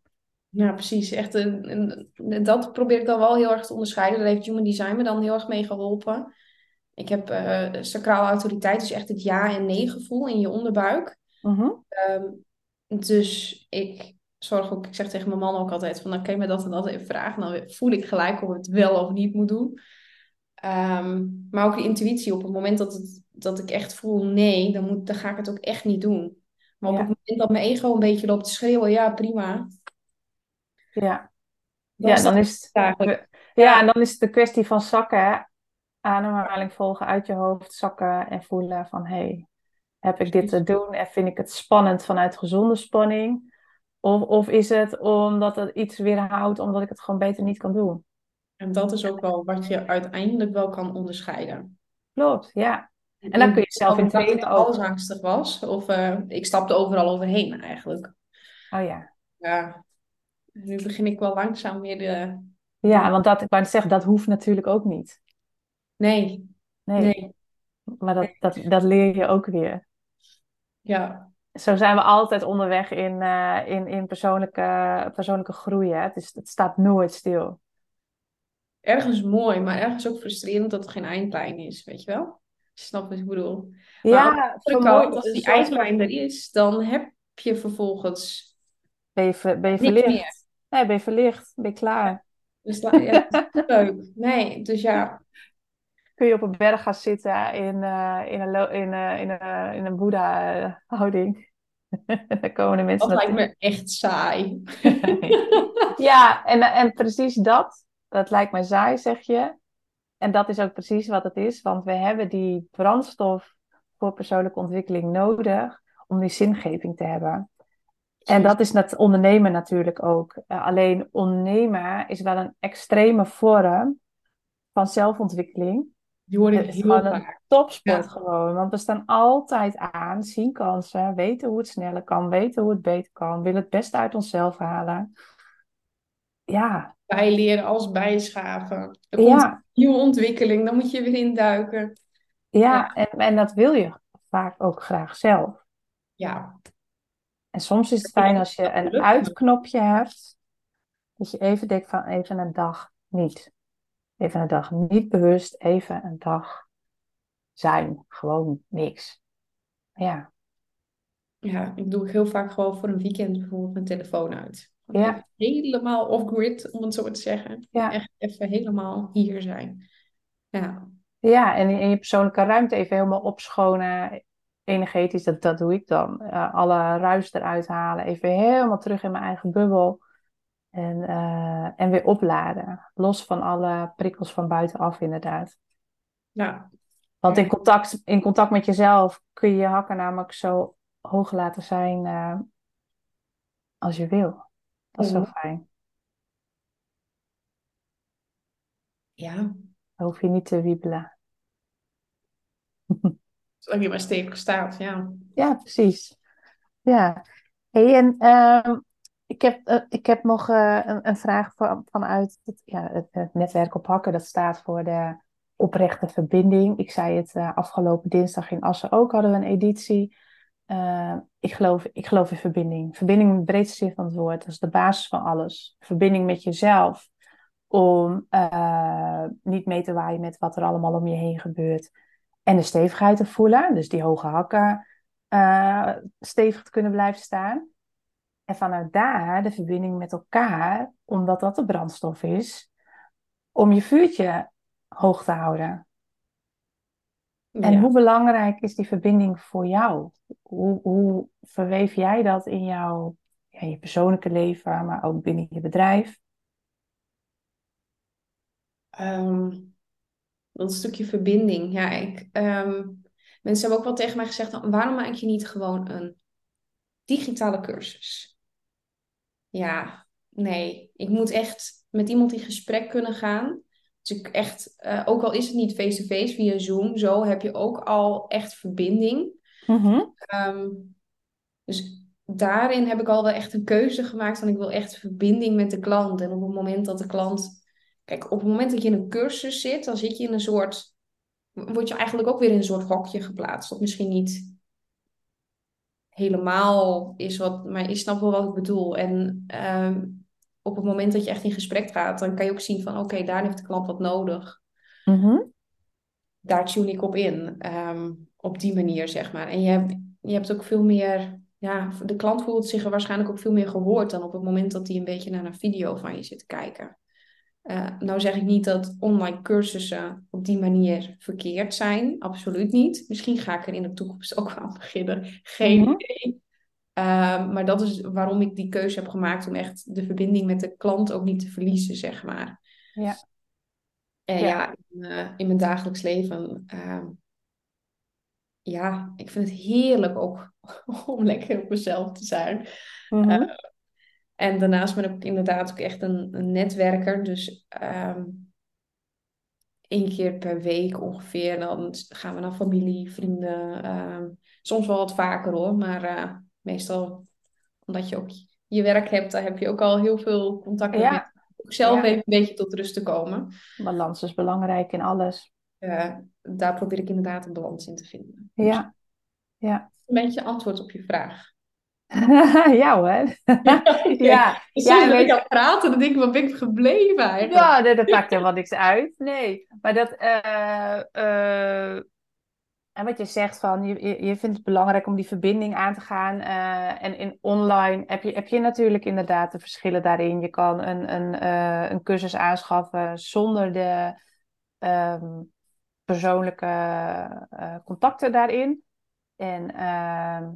Ja, precies. Echt een, een- dat probeer ik dan wel heel erg te onderscheiden. Daar heeft Human Design me dan heel erg mee geholpen. Ik heb eh sacrale autoriteit, dus echt het ja en nee gevoel in je onderbuik. Mhm. Ehm, dus ik zorg ook, ik zeg tegen mijn man ook altijd van, dan kan je me dat en dat even vragen. Dan voel ik gelijk of ik het wel of niet moet doen. Ehm, maar ook de intuïtie, op het moment dat, het, dat ik echt voel nee, dan, moet, dan ga ik het ook echt niet doen. Maar op Ja. het moment dat mijn ego een beetje loopt te schreeuwen, ja prima. Ja. Dan Ja, dan is het, ja, en dan is het de kwestie van zakken. Ademhaling volgen uit je hoofd, zakken en voelen van hé, hey, heb ik dit te doen en vind ik het spannend vanuit gezonde spanning? Of, of is het omdat het iets weerhoudt omdat ik het gewoon beter niet kan doen? En dat is ook wel wat je uiteindelijk wel kan onderscheiden. Klopt, ja. En dan kun je zelf in dacht dat ik ook. alles angstig was. Of eh, ik stapte overal overheen eigenlijk. Oh ja. Ja. Nu begin ik wel langzaam weer de... Ja, want dat, ik wou net zeggen, dat hoeft natuurlijk ook niet. Nee, Nee, nee. maar dat, dat, dat leer je ook weer. Ja, Zo zijn we altijd onderweg in, eh, in, in persoonlijke, persoonlijke groei. Hè? Het, is, het staat nooit stil. Ergens mooi, maar ergens ook frustrerend dat er geen eindlijn is, weet je wel? Je snapt wat ik bedoel. Maar aan de Ja, kant, als die eindlijn er is, dan heb, je vervolgens Ben je, ver- ben je niks meer. verlicht? Nee, ben je verlicht? Ben je klaar? Dus ja, dat is leuk. Nee, dus ja, Kun je op een berg gaan zitten in, eh, in een, in, eh, in, een in een Boeddha-houding. Dan komen de mensen dat lijkt me echt saai. Ja, en, en precies dat. Dat lijkt mij saai, zeg je. En dat is ook precies wat het is. Want we hebben die brandstof voor persoonlijke ontwikkeling nodig om die zingeving te hebben. En dat is het ondernemen natuurlijk ook. Eh, alleen ondernemen is wel een extreme vorm van zelfontwikkeling. Die hoor ik Het is heel gewoon een topsport Ja. gewoon. Want we staan altijd aan, zien kansen, weten hoe het sneller kan, weten hoe het beter kan, willen het beste uit onszelf halen. Ja, Bijleren als bijschaven. Er komt ja, een nieuwe ontwikkeling, dan moet je weer induiken. ja. Ja. En, en dat wil je vaak ook graag zelf. Ja, En soms is het fijn als je een uitknopje hebt, dat je even denkt van even een dag niet. Even een dag niet bewust, even een dag zijn. Gewoon niks. Ja, ja, ik doe heel vaak gewoon voor een weekend bijvoorbeeld mijn telefoon uit. Ja. helemaal off-grid, om het zo te zeggen. ja. Echt even helemaal hier zijn. Ja, Ja, en in je persoonlijke ruimte even helemaal opschonen. Energetisch, dat, dat doe ik dan. Eh, alle ruis eruit halen. Even helemaal terug in mijn eigen bubbel. En, eh, en weer opladen. Los van alle prikkels van buitenaf, inderdaad. ja, Want in contact, in contact met jezelf kun je je hakken namelijk zo hoog laten zijn eh, als je wil. Dat is zo Mhm. fijn. ja. Dan hoef je niet te wiebelen. Zolang je maar stevig staat, ja. Ja, precies. Ja. Hey, en ehm, ik heb, eh, ik heb nog eh, een, een vraag van, vanuit het, ja, het, het netwerk op Hakken. Dat staat voor de oprechte verbinding. Ik zei het eh, afgelopen dinsdag in Assen ook, hadden we een editie. Eh, ik geloof, ik geloof in verbinding. Verbinding in de breedste zin van het woord. Dat is de basis van alles. Verbinding met jezelf. Om eh, niet mee te waaien met wat er allemaal om je heen gebeurt. En de stevigheid te voelen. Dus die hoge hakken eh, stevig te kunnen blijven staan. En vanuit daar de verbinding met elkaar, omdat dat de brandstof is, om je vuurtje hoog te houden. En Ja. hoe belangrijk is die verbinding voor jou? Hoe, hoe verweef jij dat in jouw ja, je persoonlijke leven, maar ook binnen je bedrijf? Ehm, dat stukje verbinding. Ja, ik, ehm, mensen hebben ook wel tegen mij gezegd, waarom maak je niet gewoon een digitale cursus? Ja, nee. Ik moet echt met iemand in gesprek kunnen gaan. Dus ik echt, eh, ook al is het niet face-to-face via Zoom, zo heb je ook al echt verbinding. Ehm, dus daarin heb ik al wel echt een keuze gemaakt van ik wil echt verbinding met de klant. En op het moment dat de klant... Kijk, op het moment dat je in een cursus zit, dan zit je in een soort... Word je eigenlijk ook weer in een soort hokje geplaatst. Wat misschien niet helemaal is wat... Maar je snapt wel wat ik bedoel. En ehm, op het moment dat je echt in gesprek gaat, dan kan je ook zien van... Oké, daar heeft de klant wat nodig. Mhm. daar tune ik op in. ehm, op die manier, zeg maar. En je hebt, je hebt ook veel meer... Ja, de klant voelt zich er waarschijnlijk ook veel meer gehoord dan op het moment dat hij een beetje naar een video van je zit te kijken. Eh, nou zeg ik niet dat online cursussen op die manier verkeerd zijn. Absoluut niet. Misschien ga ik er in de toekomst ook aan beginnen. Geen Mhm. idee. Ehm, maar dat is waarom ik die keuze heb gemaakt om echt de verbinding met de klant ook niet te verliezen, zeg maar. Ja. En Ja. ja, in, eh, in mijn dagelijks leven, ehm, ja, ik vind het heerlijk ook om lekker op mezelf te zijn. Mhm. Eh, en daarnaast ben ik inderdaad ook echt een, een netwerker. Dus ehm één keer per week ongeveer, dan gaan we naar familie, vrienden. ehm, soms wel wat vaker hoor, maar eh, meestal omdat je ook je werk hebt, daar heb je ook al heel veel contact met Ja. mensen. Ook zelf Ja. even een beetje tot rust te komen. Balans is belangrijk in alles. Daar probeer ik inderdaad een balans in te vinden. Dus Ja. Ja. een beetje antwoord op je vraag. ja hoor. Ja. Dus Ja, ik weet- aan het praten, dan denk ik, wat ben ik gebleven eigenlijk? Ja, nee, dat maakt helemaal niks uit. Nee, maar dat, eh, eh, En wat je zegt van, je, je vindt het belangrijk om die verbinding aan te gaan. eh, en in online heb je, heb je natuurlijk inderdaad de verschillen daarin. Je kan een, een, eh, een cursus aanschaffen zonder de ehm, persoonlijke eh, contacten daarin. En, ehm,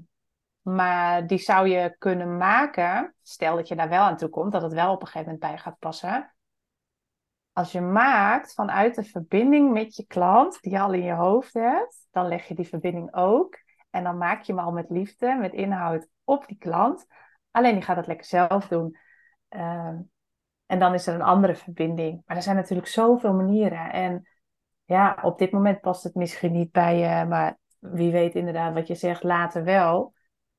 maar die zou je kunnen maken, stel dat je daar wel aan toe komt, dat het wel op een gegeven moment bij gaat passen. Als je maakt vanuit de verbinding met je klant, die je al in je hoofd hebt, dan leg je die verbinding ook. En dan maak je hem al met liefde, met inhoud op die klant. Alleen die gaat het lekker zelf doen. Ehm, en dan is er een andere verbinding. Maar er zijn natuurlijk zoveel manieren. En ja, op dit moment past het misschien niet bij je, maar wie weet inderdaad wat je zegt, later wel.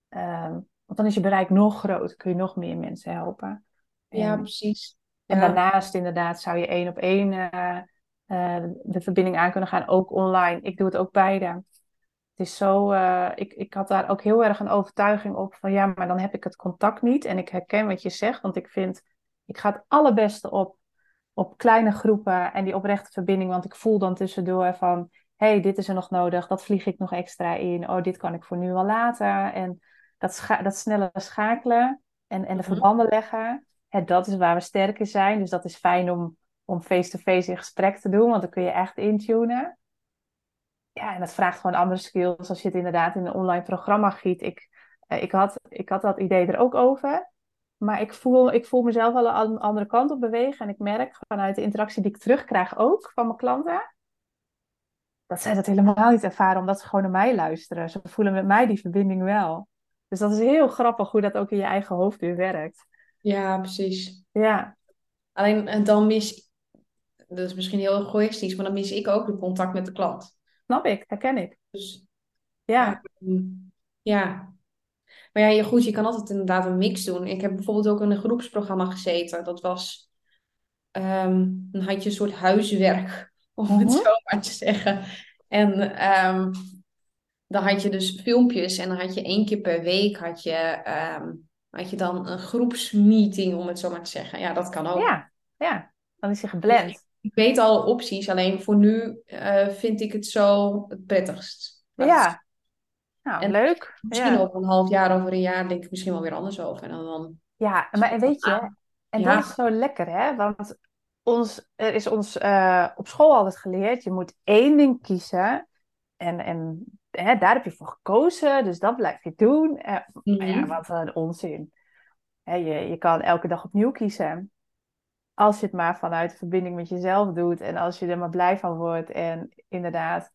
Ehm, want dan is je bereik nog groter, kun je nog meer mensen helpen. Ja, precies. En Ja. daarnaast inderdaad zou je één op één eh, eh, de verbinding aan kunnen gaan, ook online. Ik doe het ook beide. Het is zo, eh, ik, ik had daar ook heel erg een overtuiging op van ja, maar dan heb ik het contact niet. En ik herken wat je zegt, want ik vind, ik ga het allerbeste op, op kleine groepen en die oprechte verbinding. Want ik voel dan tussendoor van, hey, dit is er nog nodig, dat vlieg ik nog extra in. Oh, dit kan ik voor nu wel laten. En dat, scha dat snelle schakelen en, en de Mhm. verbanden leggen dat is waar we sterk in zijn. Dus dat is fijn om, om face-to-face in gesprek te doen, want dan kun je echt intunen. Ja, en dat vraagt gewoon andere skills als je het inderdaad in een online programma giet. Ik, eh, ik, had, ik had dat idee er ook over. Maar ik voel, ik voel mezelf wel een andere kant op bewegen. En ik merk vanuit de interactie die ik terugkrijg ook van mijn klanten. Dat zij dat helemaal niet ervaren, omdat ze gewoon naar mij luisteren. Ze voelen met mij die verbinding wel. Dus dat is heel grappig hoe dat ook in je eigen hoofd weer werkt. Ja, precies. Ja, Alleen en dan mis, dat is misschien heel egoïstisch, maar dan mis ik ook het contact met de klant. snap ik, herken ik. Dus Ja, ja. Maar ja, je- goed, je kan altijd inderdaad een mix doen. Ik heb bijvoorbeeld ook in een groepsprogramma gezeten. Dat was, ehm, dan had je een soort huiswerk, om het Mhm. zo maar te zeggen. En ehm, dan had je dus filmpjes en dan had je één keer per week had je, ehm, had je dan een groepsmeeting, om het zo maar te zeggen. Ja, dat kan ook. ja, ja. Dan is hij geblend. Ik weet alle opties, alleen voor nu eh, vind ik het zo het prettigst. Ja, nou, En leuk. Misschien Ja. over een half jaar, over een jaar, denk ik misschien wel weer anders over. En dan, dan... Ja, maar weet je, en Ja. dat is zo lekker, hè? Want ons, er is ons eh, op school altijd geleerd, je moet één ding kiezen. En, en hè, daar heb je voor gekozen, dus dat blijf je doen. Eh, maar ja, Mhm. wat een onzin. Hè, je, je kan elke dag opnieuw kiezen. Als je het maar vanuit verbinding met jezelf doet en als je er maar blij van wordt en inderdaad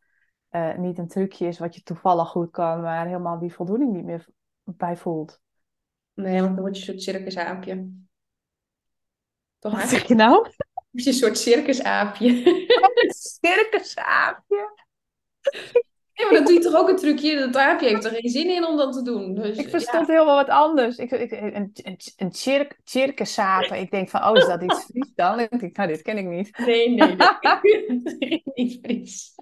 eh, niet een trucje is wat je toevallig goed kan, maar helemaal die voldoening niet meer bij voelt. Nee, want dan word je een soort circusaapje. Toch? Wat zeg je nou? je een soort circusaapje. Een circusaapje. Ja, maar dan doe je toch ook een trucje? Dat aapje heeft er geen zin in om dat te doen. Dus, Ik verstond helemaal wat anders. Ik, ik, een een, een cirk, circusapen. Ik denk van, oh, is dat iets Fries dan? Ik denk, nou, dit ken ik niet. Ja. Nee, nee, nee. Niet Fries.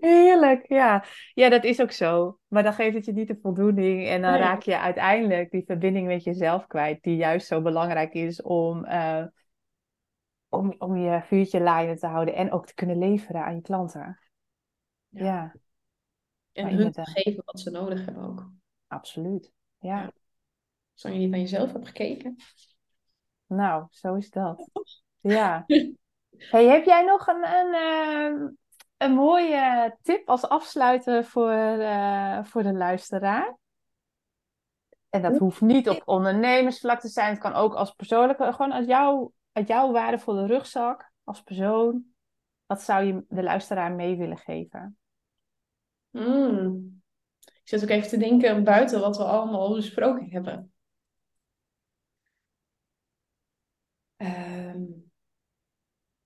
Heerlijk, ja. Ja, dat is ook zo. Maar dan geeft het je niet de voldoening. En dan Nee. raak je uiteindelijk die verbinding met jezelf kwijt. Die juist zo belangrijk is om, eh, om, om je vuurtje laaiende te houden. En ook te kunnen leveren aan je klanten. Ja. Ja, En Maar hun te inderdaad. geven wat ze nodig hebben ook. absoluut. Ja, Ja. Zolang je niet naar jezelf hebt gekeken. nou, zo is dat. Ja. Hey, heb jij nog een, een, eh, een mooie tip als afsluiter voor, eh, voor de luisteraar? En dat hoeft niet op ondernemersvlak te zijn. Het kan ook als persoonlijke, gewoon uit, jou, uit jouw waardevolle rugzak als persoon. Wat zou je de luisteraar mee willen geven? Mm. Ik zit ook even te denken buiten wat we allemaal al besproken hebben. Ehm,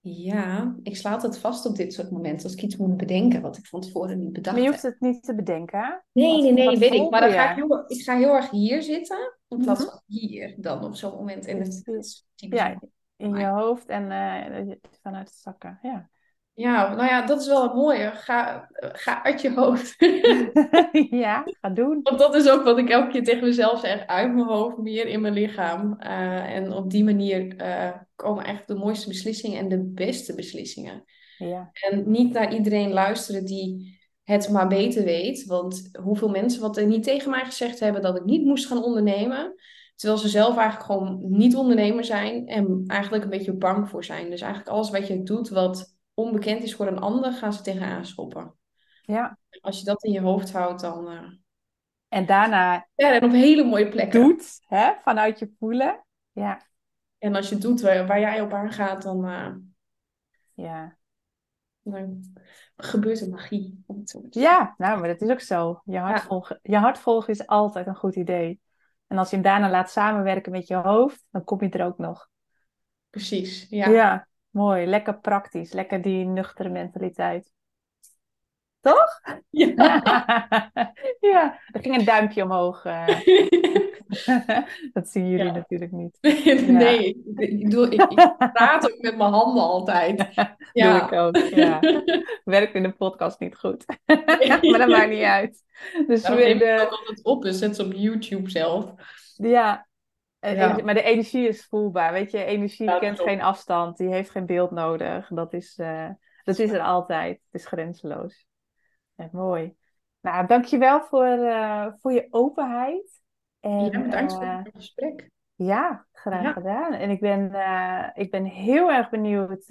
ja, ik sla altijd vast op dit soort momenten als ik iets moet bedenken wat ik van tevoren niet bedacht Maar je heb. hoeft het niet te bedenken. hè? Nee, nee, nee, weet ik. Maar dan ga ik heel, ik ga heel erg hier zitten in plaats Mhm. van hier dan op zo'n moment. En het, het Ja, in je hoofd en eh, vanuit het zakken. Ja. Ja, nou ja, dat is wel het mooie. Ga, ga uit je hoofd. ja, ga doen. Want dat is ook wat ik elke keer tegen mezelf zeg. Uit mijn hoofd, meer in mijn lichaam. Eh, en op die manier eh, komen eigenlijk de mooiste beslissingen en de beste beslissingen. Ja. En niet naar iedereen luisteren die het maar beter weet. Want hoeveel mensen wat er niet tegen mij gezegd hebben dat ik niet moest gaan ondernemen. Terwijl ze zelf eigenlijk gewoon niet ondernemer zijn en eigenlijk een beetje bang voor zijn. Dus eigenlijk alles wat je doet wat onbekend is voor een ander, gaan ze tegenaan schoppen. ja. Als je dat in je hoofd houdt, dan... eh, En daarna Ja, en op hele mooie plekken. doet, hè, vanuit je voelen. Ja, En als je doet waar, waar jij op aangaat, dan, eh, ja. dan gebeurt er magie. Om het Ja, nou, maar dat is ook zo. Je hart, Ja. volgen, je hart volgen is altijd een goed idee. En als je hem daarna laat samenwerken met je hoofd, dan kom je er ook nog. Precies, Ja, ja. Mooi. Lekker praktisch. Lekker die nuchtere mentaliteit. Toch? Ja. ja, er ging een duimpje omhoog. eh. dat zien jullie Ja. natuurlijk niet. Nee, ik, ik, doe, ik, ik praat ook met mijn handen altijd. Doe Ja. ik ook, ja. Werkt in de podcast niet goed. maar dat maakt niet uit. Dus we neem ik de- het op en zet ze op YouTube zelf. Ja, Ja. maar de energie is voelbaar. Weet je, energie Ja, kent geen afstand, die heeft geen beeld nodig. Dat is, eh, dat is er altijd. Het is grenzeloos. Ja, mooi. Nou, dankjewel voor, eh, voor je openheid. En, Ja, bedankt voor eh, het gesprek. ja, graag gedaan. En ik ben, ik ben heel erg benieuwd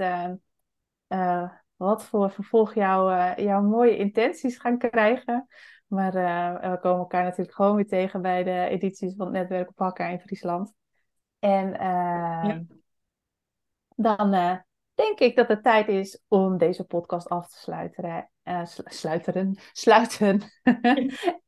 wat voor vervolg jouw, eh, jouw mooie intenties gaan krijgen. Maar eh, we komen elkaar natuurlijk gewoon weer tegen bij de edities van het netwerk op Hakka in Friesland. En eh, Ja. dan eh, denk ik dat het tijd is om deze podcast af te sluiten. eh, slu- sluiteren, sluiten.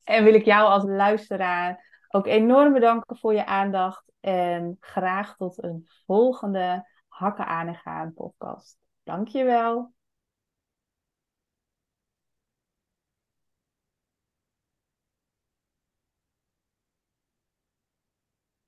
en wil ik jou als luisteraar ook enorm bedanken voor je aandacht. En graag tot een volgende Hakken aan en gaan podcast. Dankjewel.